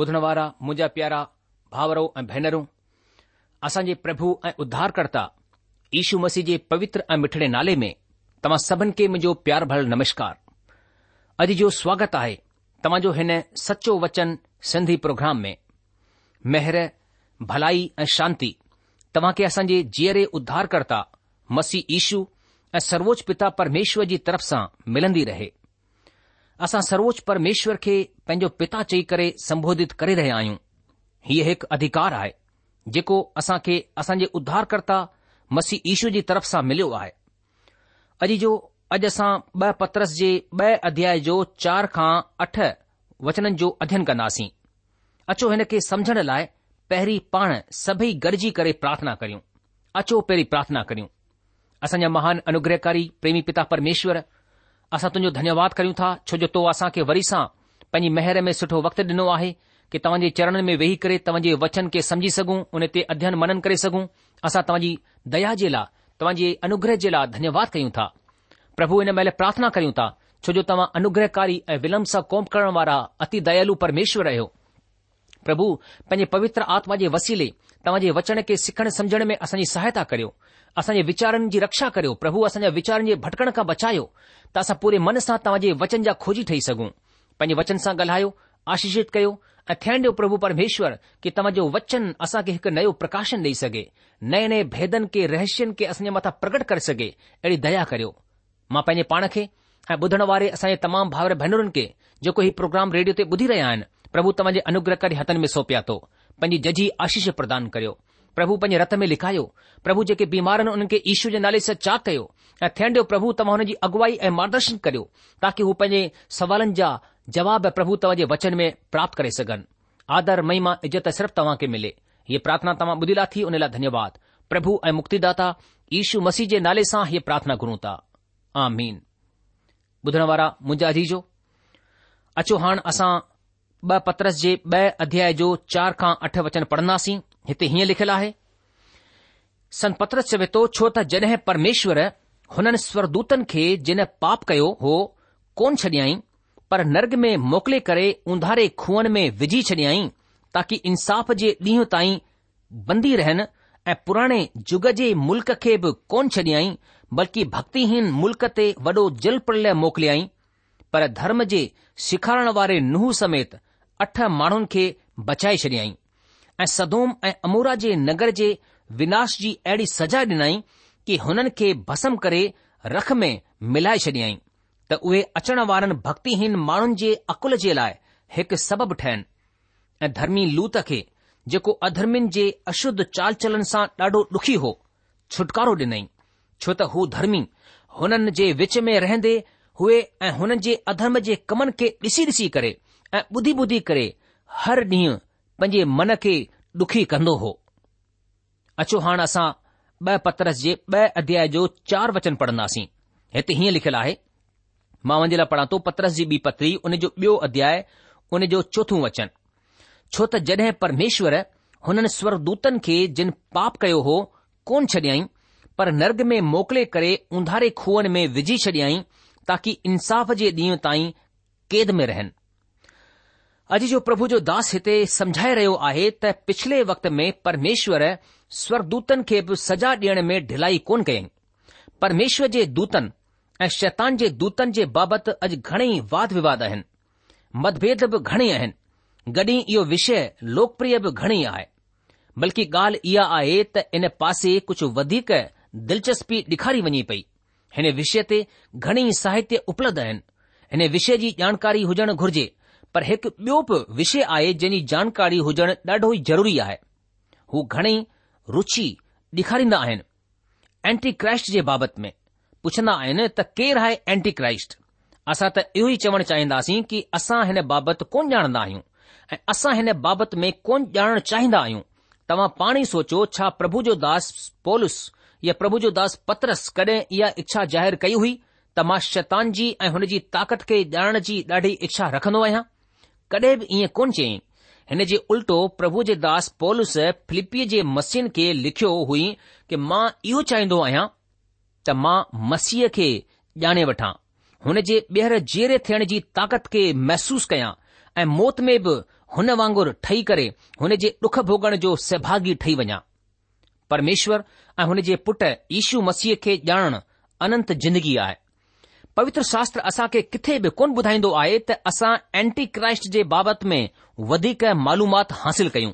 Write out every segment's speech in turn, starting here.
ॿुधण वारा मुंहिंजा प्यारा भाउरो ऐं भेनरूं असांजे प्रभु ऐं उद्धारकर्ता यीशू मसीह जे पवित्र ऐं मिठड़े नाले में तव्हां सभिनि खे मुंहिंजो प्यार भर नमस्कार अॼु जो स्वागत आहे जो हिन सचो वचन सिंधी प्रोग्राम में मेहर भलाई ऐं शांती तव्हां खे असांजे जीअरे उद्धारकर्ता मसीह ईशू ऐं सर्वोच्च पिता परमेश्वर जी तरफ़ सां मिलंदी रहे असां सर्वोच परमेश्वर खे पंहिंजो पिता चई करे सम्बोधित करे रहिया आहियूं हीअ हिकु अधिकार आहे जेको असां खे असां जे उद्धारकर्ता मसीह ईशू जी तरफ़ सां मिलियो आहे अॼु जो अॼु असां ॿ पत्रस जे ॿ अध्याय जो चार खां अठ वचननि जो अध्यन कन्दासीं अचो हिन खे समझण लाइ पहिरीं पाण सभई गॾिजी करे प्रार्थना करियूं अचो पहिरीं प्रार्थना करियूं असांजा महान अनुग्रहकारी प्रेमी पिता परमेश्वर असां तुंहिंजो धन्यवाद कयूं था जो तो असांखे वरी सां पंहिंजी महर में सिठो वक़्तु डि॒नो आहे कि तव्हांजे चरणनि में वेही करे तव्हां जे वचन खे सम्झी सघूं हुन ते अध्यन मनन करे सघूं असां तव्हांजी दया जे लाइ तव्हां अनुग्रह जे लाइ धन्यवाद कयूं था प्रभु हिन महिल प्रार्थना कयूं था छोजो तव्हां अनुग्रहकारी ऐं विलम्ब सां कोम करण वारा अति दयालु परमेश्वर रहियो प्रभु पंहिंजे पवित्र आत्मा जे वसीले तव्हां जे वचन खे सिखण समझण में असांजी सहायता करियो असांजे वीचारनि जी रक्षा करियो प्रभु असांजा वीचारनि जे भटकण खां बचायो त असां पूरे मन सां तव्हां जे वचन जा खोजी ठही सघूं पंहिंजे वचन सां ॻाल्हायो आशीषित कयो ऐं थियण ॾियो प्रभु परमेश्वर कि तव्हांजो वचन असां खे हिकु नयो प्रकाशन ॾेई सघे नए नए भेदन के खे असांजे मथां प्रकट करे सघे अहिड़ी दया करियो मां पंहिंजे पाण खे ऐं ॿुधण वारे असांजे तमामु भावर भेनरुनि खे जेको हीउ प्रोग्राम रेडियो ते ॿुधी रहिया आहिनि प्रभु तव्हांजे अनुग्रह करे हथनि में सौंपिया थो पंहिंजी जजी आशीष प्रदान करियो प्रभु पंहिंजे रथ में लिखायो प्रभु जेके बीमार आहिनि उन्हनि खे ईशू जे नाले से चा कयो ऐं थियणु ॾियो प्रभु तव्हां हुन जी अॻुवाई ऐं मार्गदर्शन करियो ताकी हू पंहिंजे सुवालनि जा जवाब प्रभु तव्हांजे वचन में प्राप्त करे सघनि आदर महिमा इज़त सिर्फ़ु तव्हांखे मिले हीअ प्रार्थना तव्हां बुधिला थी हुन लाइ धन्यवाद प्रभु ऐं मुक्तिदाता ईशू मसीह जे नाले सां हीअ प्रार्थना गुरूं था ब पत्रस जे ब अध्याय जो चार खां अठ वचन पढ़ंदासीं हिते हीअं लिखियलु आहे सन पत्रस चवे थो तो, छो त जॾहिं परमेश्वर हुननि स्वरदूतनि खे जिन पाप कयो हो कोन छॾियई पर नर्ग में मोकिले करे उंधारे खूहनि में विझी छॾियई ताकी इंसाफ़ जे ॾींहुं ताईं बंदी रहनि ऐं पुराणे जुग जे मुल्क खे बि कोन छॾियई बल्कि भक्तिहीन मुल्क ते वॾो जल प्रलय मोकिलियई पर धर्म जे सेखारण वारे नुह समेत अठ माण्हुनि खे बचाए छॾियई ऐं सदोम ऐं अमूरा जे नगर जे विनाश जी अहिड़ी सज़ा ॾिनई कि हुननि खे भसम करे रख में मिलाए छडियई त उहे अचण वारनि भक्तिहीन माण्हुनि जे अकुल जे लाइ हिकु सबबु ठहिनि ऐं धर्मी लूत खे जेको अधर्मियुनि जे अशुद्ध चाल चलन सां ॾाढो ॾुखी हो छुटकारो ॾिनई छो त हू धर्मी हुननि जे विच में रहंदे हुए ऐं हुननि जे अधर्म जे कमनि खे ॾिसी ॾिसी करे ऐं ॿुधी ॿुधी करे हर ॾींहुं पंहिंजे मन खे डुखी कंदो हो अचो हाणे असां ब पतरस जे ब॒ अध्याय जो चार वचन पढ़न्दासीं हिते हीअं लिखियलु आहे मां वञे लाइ पढ़ा थो पतरस जी ॿी पतरी उन जो ॿियो अध्याय उन जो चोथो वचन छो त जड॒ परमेश्वर हुननि स्वरदूतन खे जिन पाप कयो हो कोन छडि॒याई पर नर्ग में मोकिले करे उंधारे खूअनि में विझी छडि॒य ताकी इंसाफ़ जे ॾींहुं ताईं कैद में अॼु जो प्रभु जो दास हिते समझाए रहियो आहे त पिछले वक़्त में परमेश्वर स्वरदूतनि खे बि सजा ॾियण में ढिलाई कोन कयईं परमेश्वर जे दूतन ऐं शैतान जे दूतन जे बाबति अॼु घणेई वाद विवाद आहिनि मतभेद बि घणेई आहिनि गॾी इहो विषय लोकप्रिय बि घणेई आहे बल्कि ॻाल्हि इहा आहे त इन पासे कुझु वधीक दिलचस्पी ॾेखारी वञे पई हिन विषय ते घणेई साहित्य उपलब्ध आहिनि हिन विषय जी जानकारी हुजणु घुर्जे पर हिकु ॿियो बि विषय आहे जंहिंजी जानकारी हुजणु ॾाढो ई ज़रूरी आहे हू घणेई रुची डि॒खारींदा आहिनि ऐंटी क्राइस्ट जे बाबति में पुछंदा आहिनि त केरु आहे एंटी क्राइस्ट असां त इहो ई चवणु चाहिदासीं कि असां हिन बाबति कोन ॼाणंदा आहियूं ऐं असां हिन बाबति में कोन ॼाणण चाहींदा आहियूं तव्हां पाण ई सोचो छा प्रभु जो दास पोलिसस या प्रभु जो दास पत्रस कडहिं इहा इच्छा जाहिरु कई हुई त मां शतांजी ऐं हुन जी ताकत खे ॼाणण जी ॾाढी इच्छा आहियां कडे बि ईअं कोन चयईं हिन जे उल्टो प्रभु जे दास पोलिस फिलिपीअ जे मसीन खे लिखियो हुई कि मां इहो चाहींदो आहियां त मां मसीह खे ॼाणे वठां हुन जे ॿीहर जेरे थियण जी ताक़त खे महसूस कयां ऐं मौत में बि हुन वांगुर ठही करे हुन जे डुख भोगण जो सहभागी ठही वञा परमेश्वर ऐं हुन जे पुट यीशू मसीह खे ॼाणणु अनंत जिंदगी आहे पवित्र शास्त्र असां खे किथे बि कोन ॿुधाईंदो आहे त असां एंटी क्राइस्ट जे बाबति में वधीक मालूमात हासिल कयूं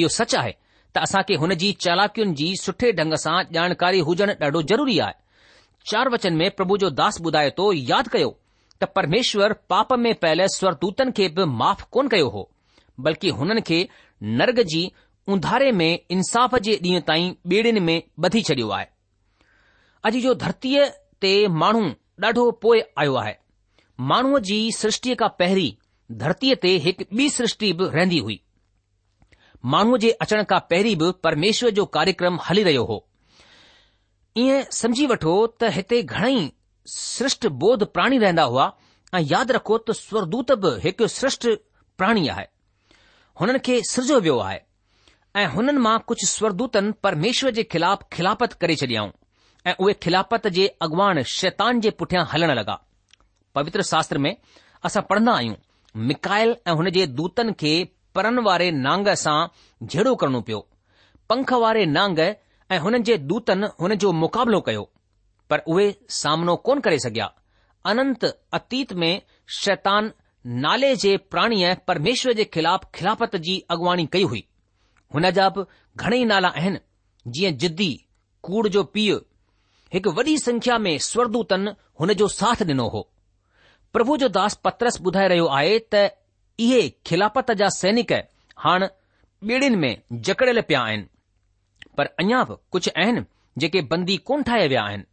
इहो सच आहे त असां खे हुन जी चालाकियुनि जी सुठे ढग सां ॼाणकारी हुजण ॾाढो ज़रूरी आहे चार वचन में प्रभु जो दास ॿुधाए तो यादि कयो त परमेश्वर पाप में पयल स्वरतूतनि खे बि माफ़ कोन कयो हो बल्कि हुननि खे नरग जी उधारे में इंसाफ़ जे ॾींहं ताईं बे॒ड़ीनि में बधी छडि॒यो आहे अॼु जो धरतीअ ते माण्हू ॾाढो पोए आयो आहे माण्हूअ जी सृष्टि खां पहिरीं धरतीअ ते हिकु बी सृष्टि बि रहंदी हुई माण्हूअ जे अचण खां पहिरीं बि परमेश्वर जो कार्यक्रम हली रहियो हो ईअं समझी वठो त हिते घणेई श्रष्ट बौध प्राणी रहंदा हुआ ऐं यादि रखो त स्वरदूत बि हिकु श्रेष्ट प्राणी आहे हुननि खे सिरजयो वियो आहे ऐ हुननि मां कुझु स्वरदूतनि परमेश्वर जे ख़िलाफ़ खिलापत करे ऐं उहे खिलापत जे अॻुवाण शैतान जे पुठियां हलण लॻा पवित्र शास्त्र में असां पढ़ंदा आहियूं मिकायल ऐं हुन जे दूतनि खे परन वारे नांग सां झेड़ो करणो पियो पंख वारे नांग ऐं हुननि जे दूतनि हुन जो मुक़ाबिलो कयो पर उहे सामनो कोन करे सघिया अनंत अतीत में शैतान नाले जे प्राणीअ परमेश्वर जे ख़िलाफ़ खिलापत जी अॻुवाणी कई हुई हुन जा बि घणेई नाला आहिनि जीअं जिद्दी कूड़ जो पीउ हिकु वॾी संख्या में स्वर्दूतन हुन जो साथ ॾिनो हो प्रभु जो दास पत्रस ॿुधाए रहियो आहे त इहे खिलापत जा सैनिक हाणे ॿेड़ियुनि में जकड़ियल पिया आहिनि पर अञा बि कुझु आहिनि जेके बंदी कोन ठाहे विया आहिनि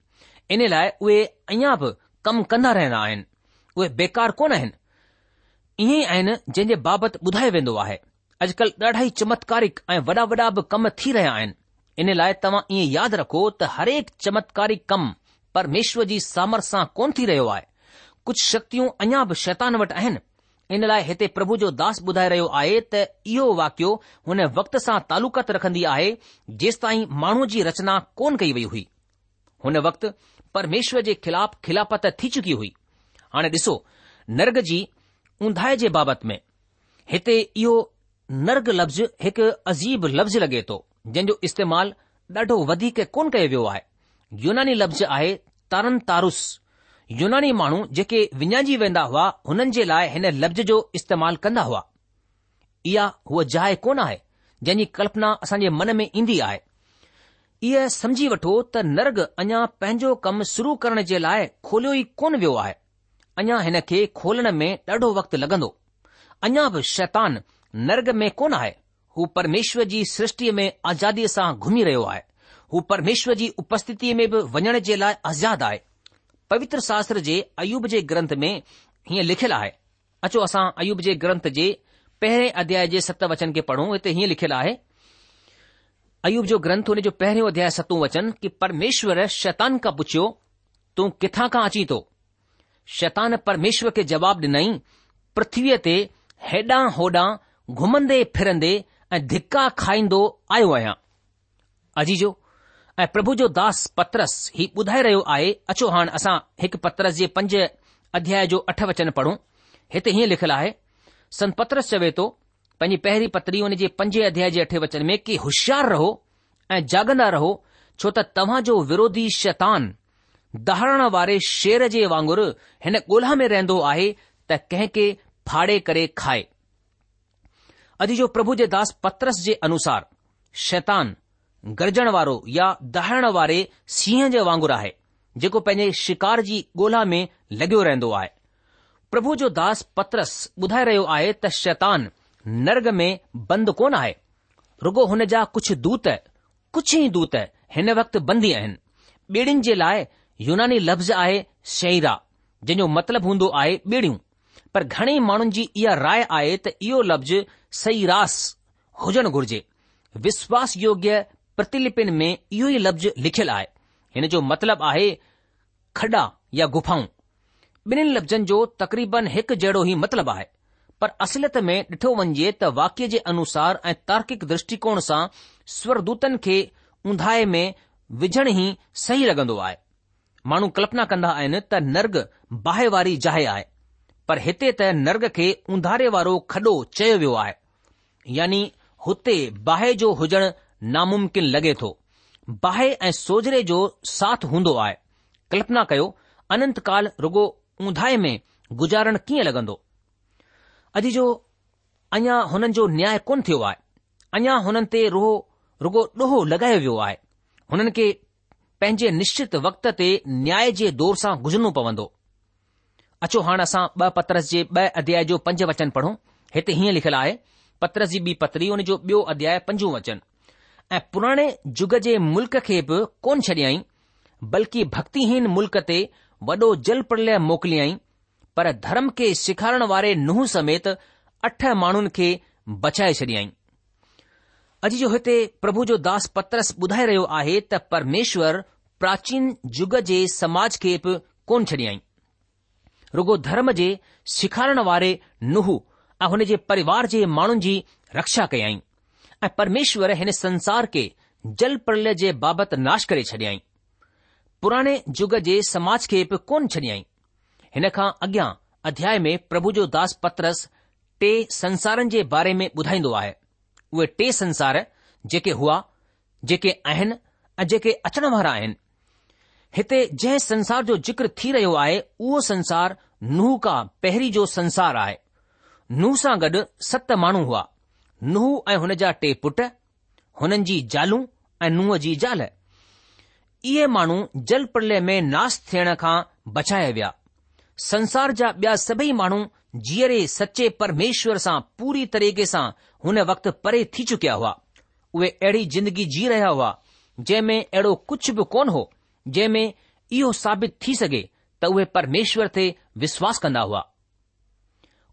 इन लाइ उहे अञा बि कमु कंदा रहंदा आहिनि उहे बेकार कोन आहिनि इएं ई आहिनि जंहिंजे बाबति ॿुधायो वेंदो आहे अॼुकल्ह ॾाढा ई चमत्कारिक ऐं वॾा वॾा बि कम थी रहिया आहिनि इन लाइ तव्हां ईअं यादि रखो त हरेक चमत्कारी कमु परमेश्वर जी सामर्थ सां कोन थी रहियो आहे कुझु शक्तियूं अञा बि शैतान वटि आहिनि इन लाइ हिते प्रभु जो दास ॿुधाए रहियो आहे त इहो वाकियो हुन वक़्त सां तालुकत रखंदी आहे जेंस ताईं माण्हूअ जी रचना कोन कई वई हुई हुन वक़्तु परमेश्वर जे ख़िलाफ़ खिलापत थी चुकी हुई हाणे ॾिसो नर्ग जी ऊंधाए जे बाबति में हिते इहो नर्ग लफ़्ज़ हिकु अज़ीब लफ़्ज़ लॻे थो जंहिंजो इस्तेमालु ॾाढो वधीक कोन कयो वियो आहे यूनानी लफ़्ज़ आहे तारन तारुस यूनानी माण्हू जेके विञाइजी वेंदा हुआ हुननि जे लाइ हिन लफ़्ज़ जो इस्तेमालु कंदा हुआ इहा हूअ जाइ कोन आहे जंहिंजी कल्पना असांजे मन में ईंदी आहे इहा समझी वठो त नर्ग अञा पंहिंजो कमु शुरू करण जे लाइ खोलियो ई कोन वियो आहे अञा हिन खे खोलण में ॾाढो वक़्तु लॻंदो अञा बि शैतान नर्ग में कोन आहे हू परमेश्वर जी सृष्टि में आज़ादीअ सां घुमी रहियो आहे हू परमेश्वर जी उपस्थिति में बि वञण जे लाइ आज़ाद आहे पवित्र शास्त्र जे अयूब जे ग्रंथ में हीअं लिखियलु आहे अचो असां अयूब जे ग्रंथ जे पहिरें अध्याय जे सत वचन खे पढ़ूं हिते हीअं लिखियलु आहे अयूब जो ग्रंथ हुन जो पहिरियों अध्याय सतू वचन कि परमेश्वर शैतान खां पुछियो तूं किथां खां अची थो शैतान परमेश्वर खे जवाब डि॒नई पृथ्वीअ ते हेॾां होॾां घुमंदे फिरंदे ऐं धिका खाईंदो आयो आहियां अजीजो ऐं प्रभु जो दास पत्रस ही ॿुधाए रहियो आहे अचो हाणे असां हिकु पत्रस जे पंज अध्याय जो अठ वचन पढ़ूं हिते हीअं लिखियलु आहे संत पतरस चवे थो पंहिंजी पहिरीं पत्री हुन जे पंजे अध्याय जे अठे वचन में कि होशियार रहो ऐं जागंदा रहो छो त तव्हांजो विरोधी शैतान दहरण वारे शेर जे वांगुरु हिन ॻोल्हा में रहंदो आहे त कहिं फाड़े करे खाए अॼु जो प्रभु जे दास पत्रस जे अनुसार शैतान गरजण वारो या दहण वारे सीह जे वांगुरु आहे जेको पंहिंजे शिकार जी ॻोल्हा में लॻियो रहंदो आहे प्रभु जो दास पत्रस ॿुधाए रहियो आहे त शैतान नर्ग में बंदि कोन आहे रुगो हुन जा कुझु दूत कुझ ई दूत हिन वक़्तु बंदी आहिनि ॿेड़ियुनि जे लाइ यूनानी लफ़्ज़ आहे शहीरा जंहिंजो मतिलबु हूंदो आहे ॿेड़ियूं पर घणेई माण्हुनि जी इहा राय आहे त इहो लफ़्ज़ सही रास हुजणु घुर्जे विश्वास योग्य प्रतिलिपिन में इहो ई लफ़्ज़ लिखियलु आहे हिन जो मतिलबु आहे खॾा या गुफाऊं ॿिन्हिनि लफ़्ज़नि जो तक़रीबन हिकु जहिड़ो ई मतिलबु आहे पर असलियत में ॾिठो वञे त वाक्य जे अनुसार ऐं तार्किक दृष्टिकोण सां स्वरदूतनि खे उंधाए में विझण ई सही लॻंदो आहे माण्हू कल्पना कंदा आहिनि त नर्ग बाहि वारी जाइ आहे पर हिते त नर्ग खे उंधारे वारो खॾो चयो वियो आहे यानी हुते बाहि जो हुजणु नामुमकिन लॻे थो बाहि ऐं सोजरे जो साथ हूंदो आहे कल्पना कयो अनंत काल रुगो ऊंधाए में गुज़ारणु कीअं लॻंदो अॼु जो अञा हुननि जो न्याय कोन थियो आहे अञा हुननि ते रोहो रुगो ॾोहो लॻायो वियो आहे हुननि खे पंहिंजे निश्चित वक्त ते न्याय जे दौर सां गुज़रणो पवंदो अचो हाणे असां ॿ पत्रस जे ब॒ अध्याय जो पंज वचन पढ़ो हिते हीअं लिखियलु आहे पत्रस जी ॿी पतरी हुन जो ॿियो अध्याय पंजो वचन ऐं पुराणे जुग जे मुल्क़ खे बि कोन छडि॒याई बल्कि भक्तिहीन मुल्क ते वॾो जल प्रलय मोकिलियई पर धर्म खे सेखारण वारे नुंहुं समेत अठ माण्हुनि खे बचाए छॾियई अॼु जो हिते प्रभु जो दास पत्रस ॿुधाए रहियो आहे त परमेश्वर प्राचीन युग जे समाज खे बि कोन छडि॒याईं रुगो धर्म जे सिखारण वारे नुह ऐं हुन जे परिवार जे माण्हुनि जी रक्षा कयाई ऐं परमेश्वर हिन संसार खे जल प्रलय जे बाबति नाश करे छडियाई पुराणे युग जे समाज खे बि कोन छडि॒याई हिन खां अॻियां अध्याय में प्रभु जो दास पत्रस टे संसारनि जे बारे में ॿुधाईंदो आहे उहे टे संसार जेके हुआ जेके आहिनि ऐं जेके अचण वारा आहिनि हिते जंहिं संसार जो जिक्र थी रहियो आहे उहो संसार नुह खां पहिरीं जो संसार आहे नूह सां गॾु सत माण्हू हुआ नुह ऐं हुन जा टे पुट हुननि जी जालूं ऐं नुंहं जी जाल इहे माण्हू जल प्रलय में नास थियण खां बचाया विया संसार जा ॿिया सभई माण्हू जीअरे सचे परमेश्वर सां पूरी तरीक़े सां हुन वक़्तु परे थी चुकिया हुआ उहे अहिड़ी जिंदगी जी रहिया हुआ जंहिं में अहिड़ो कुझु बि कोन हो जंहिं में इहो साबित थी सघे त उहे परमेश्वर ते विश्वास कंदा हुआ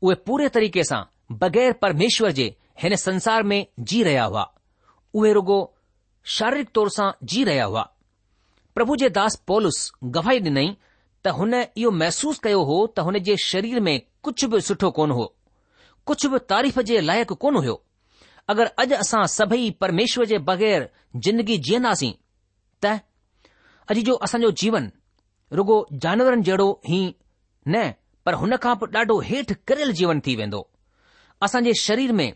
उहे पूरे तरीक़े सां बग़ैर परमेश्वर जे हिन संसार में जी रहिया हुआ उहे रुगो शारीरिक तौर सां जी रहिया हुआ प्रभु जे दास पोलिसस गवाही डि॒नई त हुन इयो महसूस कयो हो त हुन जे शरीर में कुझु बि सुठो कोन हो कुझु बि तारीफ़ जे लाइक़ु कोन हो अगरि अॼु असां सभई परमेश्वर जे बग़ैर जिंदगी जीअंदासीं त अॼु जो असांजो जीवन रुगो जानवरनि जहिड़ो ई न पर हुन खां पोइ ॾाढो हेठि करियल जीवन थी वेंदो असांजे शरीर में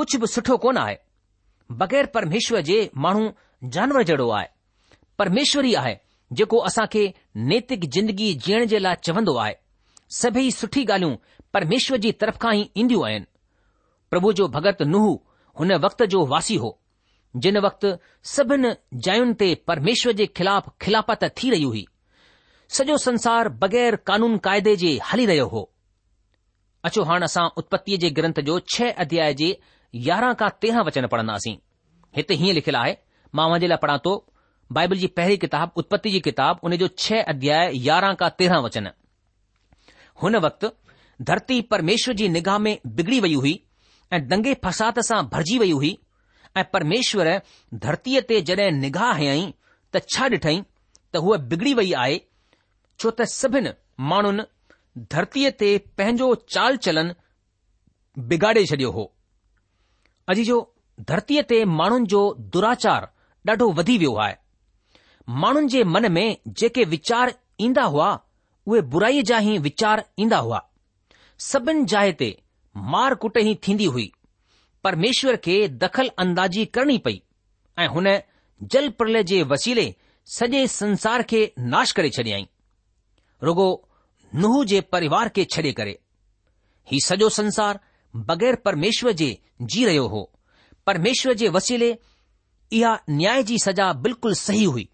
कुझु बि सुठो कोन आहे बग़ैर परमेश्वर जे माण्हू जानवर जहिड़ो आहे परमेश्वर ई आहे जेको असां खे नैतिक जिंदगी जीअण जे लाइ चवंदो आहे सभई सुठी ॻाल्हियूं परमेश्वर जी तरफ़ खां ई ईंदियूं आहिनि प्रभु जो भगत नुह हुन वक़्त जो वासी हो जिन वक़्तु सभिनि जायुनि ते परमेश्वर जे ख़िलाफ़ु खिलापत थी रही हुई सॼो संसार बगैर कानून क़ाइदे जे हली रहियो हो अचो हाणे असां उत्पति जे ग्रंथ जो छह अध्याय जे यारह खां तेरहां वचन पढ़ंदासीं हिते हीअं लिखियलु आहे मां उन लाइ पढ़ा तो बाइबल जी पहिरीं किताबु उत्पति जी किताबु हुन जो छह अध्याय यारहां खां तेरहां वचन हुन वक़्तु धरती परमेश्वर जी निगाह में बिगड़ी वई हुई ऐं दंगे फ़साद सां भरिजी वई हुई ऐं परमेश्वर धरतीअ ते जॾहिं निगाह हयई त छा ॾिठई त हूअ बिगड़ी वई आहे छो त सभिनि माण्हुनि धरतीअ ते पंहिंजो चाल चलन बिगाड़े छॾियो हो अॼु जो धरतीअ ते माण्हुनि जो दुराचार ॾाढो वधी वियो आहे माण्हुनि जे मन में जेके वीचार ईंदा हुआ उहे बुराईअ जा ई वीचार ईंदा हुआ सभिनि जाइ ते मार कुट ई थींदी हुई પરમેશ્વર કે दखલ اندાજી કરની પડી એ હને જલ પ્રલેજે વસીલે સજે સંસાર કે નાશ કરે ચડી આઈ રગો નહુ જે પરિવાર કે છડે કરે હી સજો સંસાર બગેર પરમેશ્વર જે જી રહ્યો હો પરમેશ્વર જે વસીલે ઇયા ન્યાય جي سزا બિલકુલ સહી ہوئی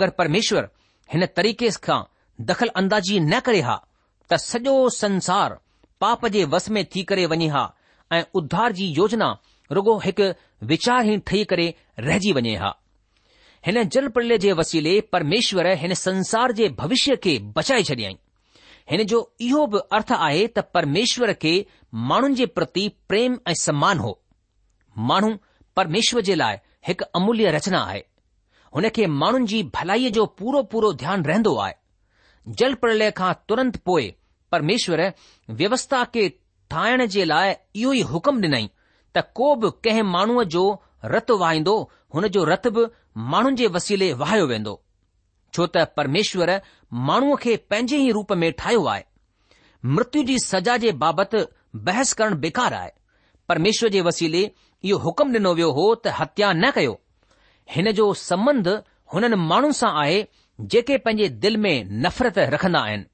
اگر પરમેશ્વર હને તરીકેસ કા दखલ اندાજી ન કરે હા તા સજો સંસાર પાપ જે વસમે થી કરે વણી હા ऐं उद्वार जी योजना रुगो हिकु वीचार ई ठही करे रहिजी वञे हा हिन जल प्रलय जे वसीले परमेश्वर हिन संसार जे भविष्य खे बचाए छॾियाईं हिन जो इहो बि अर्थ आहे त परमेश्वर खे माण्हुनि जे प्रति प्रेम ऐं सम्मान हो माण्हू परमेश्वर जे लाइ हिकु अमूल्य रचना आहे हुन खे माण्हुनि जी भलाईअ जो पूरो पूरो ध्यानु रहन्दो आहे जल प्रलय खां तुरंत पोएं परमेश्वरु व्यवस्था खे ठाहिण जे लाइ इहो ई हुकुम ॾिनई त को बि कंहिं माण्हूअ जो रत वाहींदो हुन जो रत बि माण्हुनि जे वसीले वाहियो वेंदो छो त परमेश्वर माण्हूअ खे पंहिंजे ई रूप में ठाहियो आहे मृत्यु जी सजा जे बाबति बहस करणु बेकार आहे परमेश्वर जे वसीले इहो हुकम ॾिनो वियो हो त हत्या न कयो हिन जो संबंध हुननि माण्हुनि सां आहे जेके पंहिंजे दिल में नफ़रत रखंदा आहिनि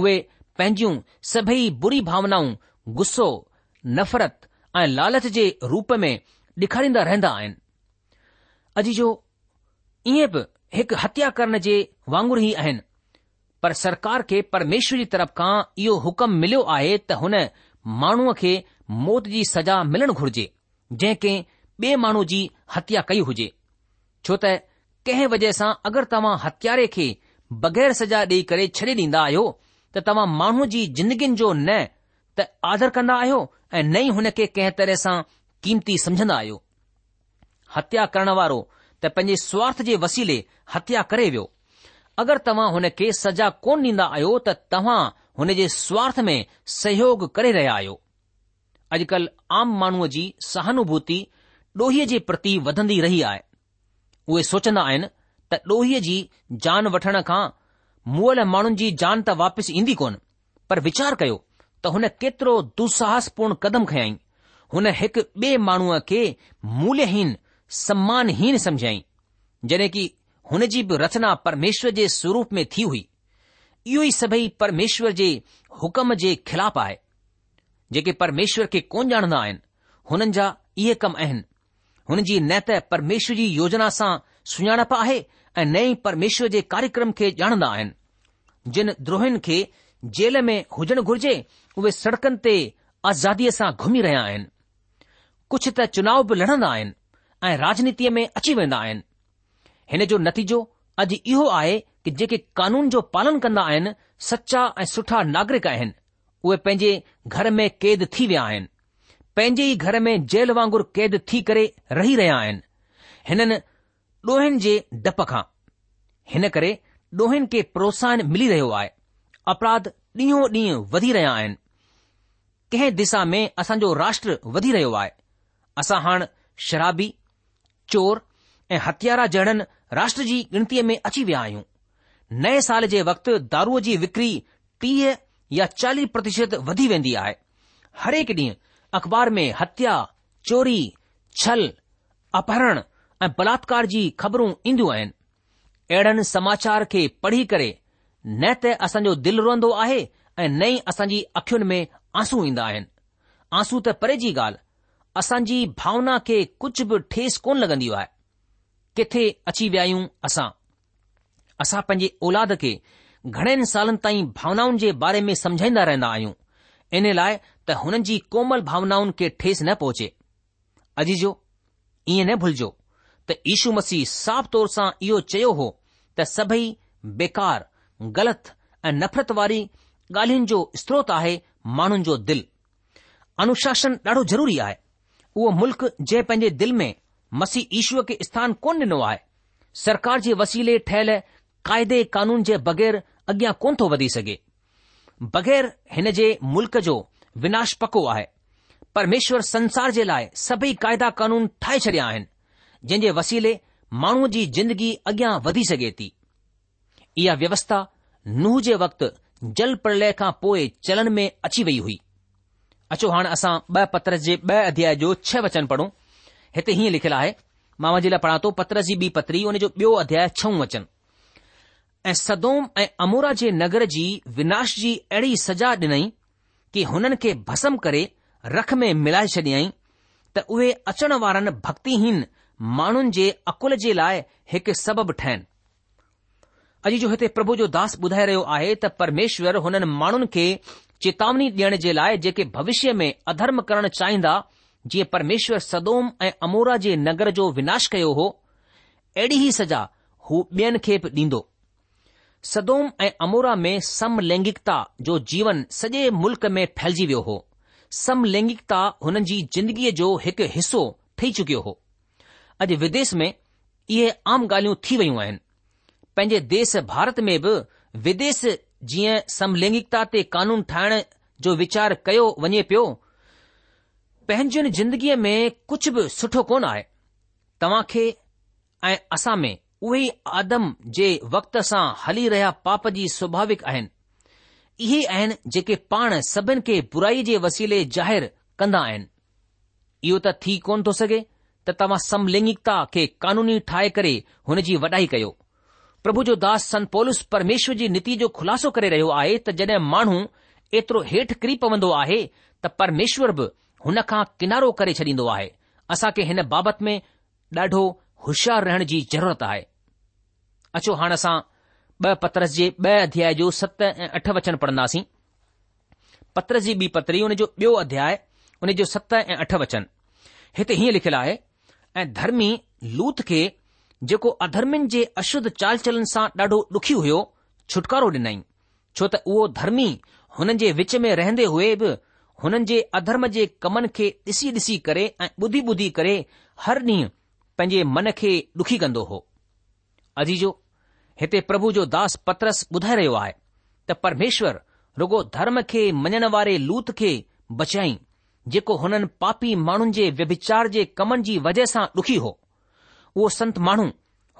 उहे पंहिंजयूं सभई बुरी भावनाऊं गुस्सो नफ़रत ऐं लालच जे रूप में ॾेखारींदा रहंदा आहिनि अॼु जो ईअं बि हिकु हत्या करण जे वांगुर ई आहिनि पर सरकार खे परमेश्वर जी तरफ़ खां इहो हुकम मिलियो आहे त हुन माण्हूअ खे मौत जी सज़ा मिलणु घुर्जे जंहिं कंहिं ॿिए माण्हू जी हत्या कई हुजे छो त कंहिं वजह सां अगरि तव्हां हत्यारे खे बग़ैर सज़ा ॾेई करे छॾे ॾींदा आहियो त तव्हां माण्हू जी जिंदगिनि जो न त आदर कंदा आहियो ऐं न ई हुन खे कंहिं तरह सां क़ीमती समझंदा आहियो हत्या करण वारो त पंहिंजे स्वार्थ जे वसीले हत्या करे वियो अगरि तव्हां हुन खे सजा कोन ॾींदा आहियो त तव्हां हुन जे स्वार्थ में सहयोग करे रहिया आहियो अॼुकल्ह आम माण्हूअ जी सहानुभूति ॾोहीअ जे प्रति वधंदी रही आहे उहे सोचंदा आहिनि त ॾोहीअ जी जान वठण खां मुअल माण्हुनि जी जान त वापसि ईंदी कोन पर वीचार कयो त हुन केतिरो दुस्ाहसपपूर्ण कदम खयई हुन हिकु ॿिए माण्हूअ खे मूल्यहीन सम्मानहीन समुझाई जॾहिं की हुन जी बि रचना परमेश्वर जे स्वरूप में थी हुई इहो ई सभई परमेश्वर जे हुकम जे ख़िलाफ़ आहे जेके परमेश्वर खे कोन ॼाणंदा आहिनि हुननि जा इहे कम आहिनि हुन जी न त परमेश्वर जी योजना सां सुञाणप आहे ऐं नई परमेश्वर जे कार्यक्रम खे ॼाणंदा आहिनि जिन द्रोहिनि खे जेल में हुजणु घुर्जे उहे सड़कनि ते आज़ादीअ सां घुमी रहिया आहिनि कुझु त चुनाव बि लड़ंदा आहिनि ऐं राजनीतिअ में अची वेंदा आहिनि हिन जो नतीजो अॼु इहो आहे कि जेके कानून जो पालन कंदा आहिनि सचा ऐं सुठा नागरिक आहिनि उहे पंहिंजे घर में क़ैद थी विया आहिनि पंहिंजे ई घर में जेल वांगुरु क़ैद थी करे रही रहिया आहिनि हिननि ॾोहिनि जे डप खां हिन करे ॾोहन खे प्रोत्साहन मिली रहियो आहे अपराध ॾींहों ॾींहुं वधी रहिया आहिनि कंहिं दिशा में असांजो राष्ट्र वधी रहियो आहे असां हाणे शराबी चोर ऐं हथियारा जहिड़नि राष्ट्र जी गिनतीअ में अची विया आहियूं नए साल जे वक़्तु दारूअ जी विक्री टीह या चालीह प्रतिशत वधी वेंदी आहे हरेक ॾींहुं अख़बार में हत्या चोरी छल अपहरण ऐं बलात्कार जी ख़बरूं ईंदियूं आहिनि अहिड़नि समाचार खे पढ़ी करे न त असांजो दिलि रहंदो आहे ऐं न ई असांजी अखियुनि में आंसू ईंदा आहिनि आंसू त परे जी ॻाल्हि असांजी भावना खे कुझु बि ठेस कोन लॻंदी आहे किथे अची विया आहियूं असां असां पंहिंजे औलाद खे घणनि सालनि ताईं भावनाउनि जे बारे में समझाईंदा रहंदा आहियूं इन लाइ त हुननि जी कोमल भावनाउनि खे ठेस न पहुचे अॼजो ईअं न भुलिजो त इशू मसीह साफ़ तौर सां इहो चयो हो त सभई बेकार ग़लति ऐं नफ़रत वारी ॻाल्हियुनि जो स्त्रोत आहे माण्हुनि जो दिलि अनुशासन ॾाढो ज़रूरी आहे उहो मुल्क़ जंहिं पंहिंजे दिल में मसीह ईश्वर खे स्थान कोन ॾिनो आहे सरकार जे वसीले ठहियल क़ाइदे क़ानून जे बग़ैर अॻियां कोन थो वधी सघे बग़ैर हिन जे मुल्क़ जो विनाश पको आहे परमेश्वर संसार जे लाइ सभई क़ाइदा क़ानून ठाहे छॾिया आहिनि जंहिं जे वसीले माण्हू जी जिंदगी अॻियां वधी सघे थी इहा व्यवस्था नुंहुं जे वक़्तु जल प्रलय खां पोइ चलनि में अची वई हुई अचो हाणे असां ॿ पत्रस जे ॿ अध्याय जो छह वचन पढ़ूं हिते हीअं लिखियलु आहे मां वञी लाइ पढ़ा थो पत्र जी ॿी पत्री हुन जो ॿियो अध्याय छऊं वचन ऐं सदोम ऐं अमोरा जे नगर जी विनाश जी अहिड़ी सज़ा ॾिनई कि हुननि खे भस्म करे रख में मिलाए छॾियईं त उहे अचण वारनि भक्तिहीन माण्हुनि जे अकुल जे लाइ हिकु सबबु ठहिनि अॼु जो हिते प्रभु जो दास ॿुधाए रहियो आहे त परमेश्वर हुननि माण्हुनि खे चेतावनी ॾियण जे लाइ जेके भविष्य में अधर्म करणु चाहींदा जीअं परमेश्वर सदोम ऐं अमोरा जे नगर जो विनाश कयो हो अहिड़ी ई सज़ा हू ॿियनि खे बि ॾींदो सदोम ऐं अमोरा में समलैंगिकता जो जीवन सॼे मुल्क में फैलिजी वियो हो समलैंगिकता हुननि जी ज़िंदगीअ जो हिकु हिसो ठही चुकियो हो अॼु विदेश में इहे आम ॻाल्हियूं थी वयूं आहिनि पंहिंजे देश भारत में बि विदेश जीअं समलैंगिकता ते कानून ठाहिण जो वीचार कयो वञे पियो पंहिंजनि जिंदगीअ में कुझु बि सुठो कोन आहे तव्हां खे ऐं असां में उहे आदम जे वक़्त सां हली रहिया पाप जी स्वाभाविक आहिनि इहे आहिनि जेके पाण सभिनि खे बुराई जे वसीले ज़ाहिरु कंदा आहिनि इहो त थी कोन थो सघे त तव्हां समलैंगिकता खे कानूनी ठाहे करे हुन जी वॾाई कयो प्रभु जो दास संत पोलस परमेश्वर जी नीति जो ख़ुलासो करे रहियो आहे त जड॒हिं माण्हू एतिरो हेठि किरी पवंदो आहे त परमेश्वर बि हुन खां किनारो करे छॾींदो आहे असां खे हिन बाबति में ॾाढो होशियार रहण जी ज़रूरत आहे अचो हाणे असां ब पत्रस जे ब॒ अध्याय जो सत ऐं अठ वचन पढ़ंदासीं पत्रस जी ॿी पत्री हुन जो ॿियो अध्याय हुन जो सत ऐं अठ वचन हिते हीअं लिखियलु आहे ایں دھرمی لوت کے جو کو અધર્મن جے اشد چال چلن سا ડાઢો દુખી હયો છુટકારો નઈ છો તે ઓ دھરમી હનજે وچમે રહેંદے ہوئے ભ હનજે અધર્મજે કમન કે દિસી દિસી કરે બુધી બુધી કરે હરની પંજે મનખે દુખી ગંદો હો અજીજો હતે પ્રભુ જો દાસ પત્રસ બધ રયો આ તે પરમેશ્વર રુગો ધર્મ કે મનનવારે લૂત કે بچાઈ जेको हुननि पापी माण्हुनि जे व्यभिचार जे कमनि जी वजह सां ॾुखी हो उहो संत माण्हू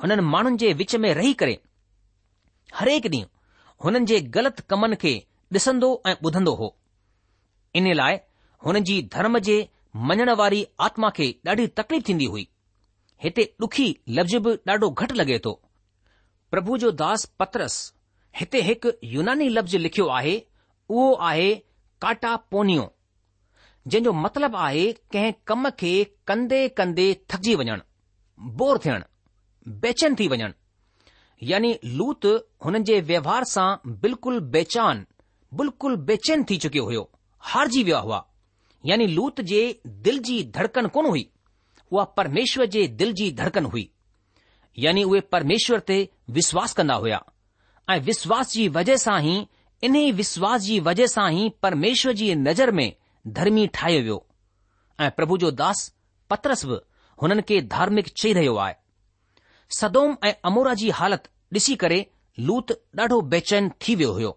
हुननि माण्हुनि जे विच में रही करे हरेक ॾींहुं हुननि जे ग़लति कमनि खे ॾिसंदो ऐं ॿुधंदो हो इन लाइ हुननि जी धर्म जे मञण वारी आत्मा खे ॾाढी तकलीफ़ थींदी हुई हिते ॾुखी लफ़्ज़ बि ॾाढो घटि लॻे थो प्रभु जो दास पत्रस हिते हिकु यूनानी लफ़्ज़ लिखियो आहे उहो आहे काटा पोनियो जंहिं जो मतिलबु आहे कंहिं कम खे कंदे कंदे थकिजी वञणु बोर थियणु बेचैन थी वञणु यानी लूत हुननि जे व्यवहार सां बिल्कुलु बेचान बिल्कुल बेचैन थी चुकियो हुयो हारजी विया हुआ यानी लूत जे दिल जी धड़कन कोन हुई उहा परमेश्वर जे दिल जी धड़कन हुई यानी उहे परमेश्वर ते विश्वास कंदा हुया ऐं विश्वास जी वजह सां ई इन्हीअ विश्वास जी वजह सां ई परमेश्वर जी नज़र में ધર્મી ઠાયયો એ પ્રભુ જો દાસ પત્રસવ હનન કે ધાર્મિક ચેદયો આય સદોમ એ અમરાજી હાલત દિસી કરે લૂથ ડાઢો બેચેન થીવયો હયો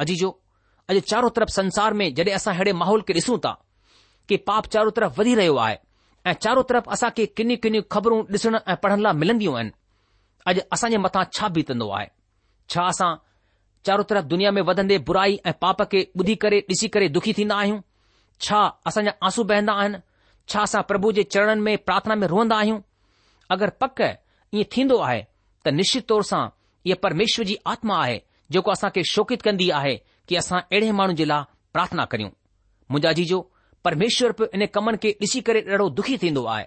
અજીજો અજે ચારો તરફ સંસાર મે જડે અસા હેડે માહોલ કે દિસું તા કે પાપ ચારો તરફ વધી રયો આય એ ચારો તરફ અસા કે કની કની ખબરો દિસણ પઢલા મિલંદી હોન અજ અસા મે મથા છાબી તંદો આય છાસા ચારો તરફ દુનિયા મે વદંદે બુરાઈ એ પાપ કે બુધી કરે દિસી કરે દુખી થીના આય छा असांजा आंसू बहंदा आहिनि छा असां प्रभु जे चरणनि में प्रार्थना में रोअंदा आहियूं अगरि पक ईअं थींदो आहे त निश्चित तौर सां इहा परमेश्वर जी आत्मा आहे जेको असां खे शोकित कंदी आहे कि असां अहिड़े माण्हू जे लाइ प्रार्थना करियूं मुंहिंजा जीजो परमेश्वर बि इन कमनि खे ॾिसी करे ॾाढो दुखी थींदो आहे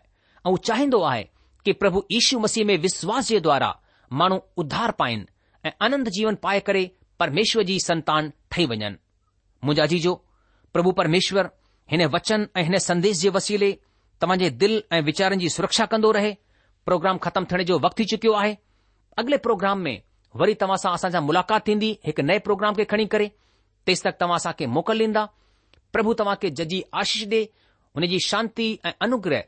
ऐं चाहींदो आहे कि प्रभु यीशू मसीह में विश्वास जे द्वारा माण्हू उद्धार पाइनि ऐं आनंद जीवन पाए करे परमेश्वर जी संतान ठही वञनि मुंहिंजा जीजो प्रभु परमेश्वर हिन वचन ऐं हिन संदेश जे वसीले तव्हां जे दिल ऐं वीचारनि जी सुरक्षा कंदो रहे प्रोग्राम ख़तमु थियण जो वक़्तु थी चुकियो आहे अॻिले प्रोग्राम में वरी तव्हां सां असांजा मुलाक़ात थींदी हिकु नए प्रोग्राम खे खणी करे तेसि तक तव्हां असांखे मोकल ॾींदा प्रभु तव्हां खे जजी आशीष ॾे हुन जी शांती ऐं अनुग्रह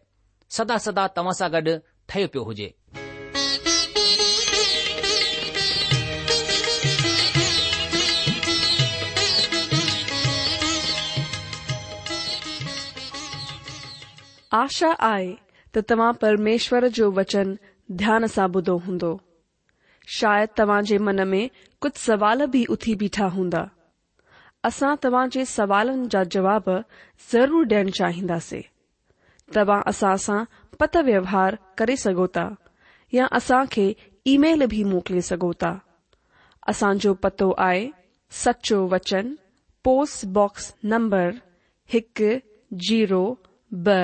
सदा सदा तव्हां सां गॾु ठयो पियो हुजे आशा आहे त परमेश्वर जो वचन ध्यान सां ॿुधो हूंदो शायदि तव्हां जे मन में कुझु सवाल भी उथी बीठा हूंदा असां तवाजे सवालन जा जवाब ज़रूर ॾियण चाहिंदासीं तव्हां असां सां पत व्यवहार कर सघो या असां खे ईमेल भी मोकिले सघो था पतो आए सचो वचन पोस्ट बॉक्स नंबर हिकु जीरो ब॒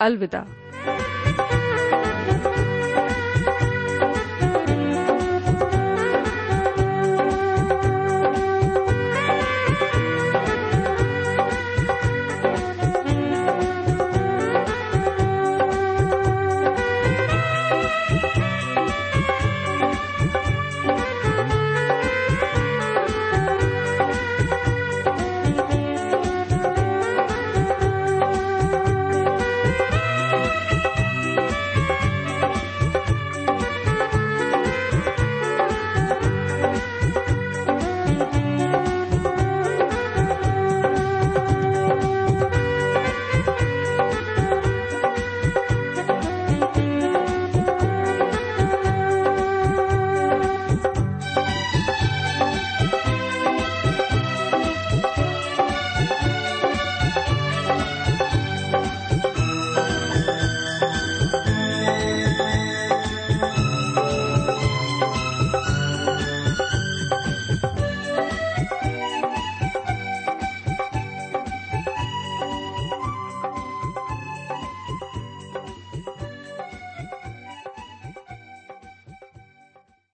अल्दा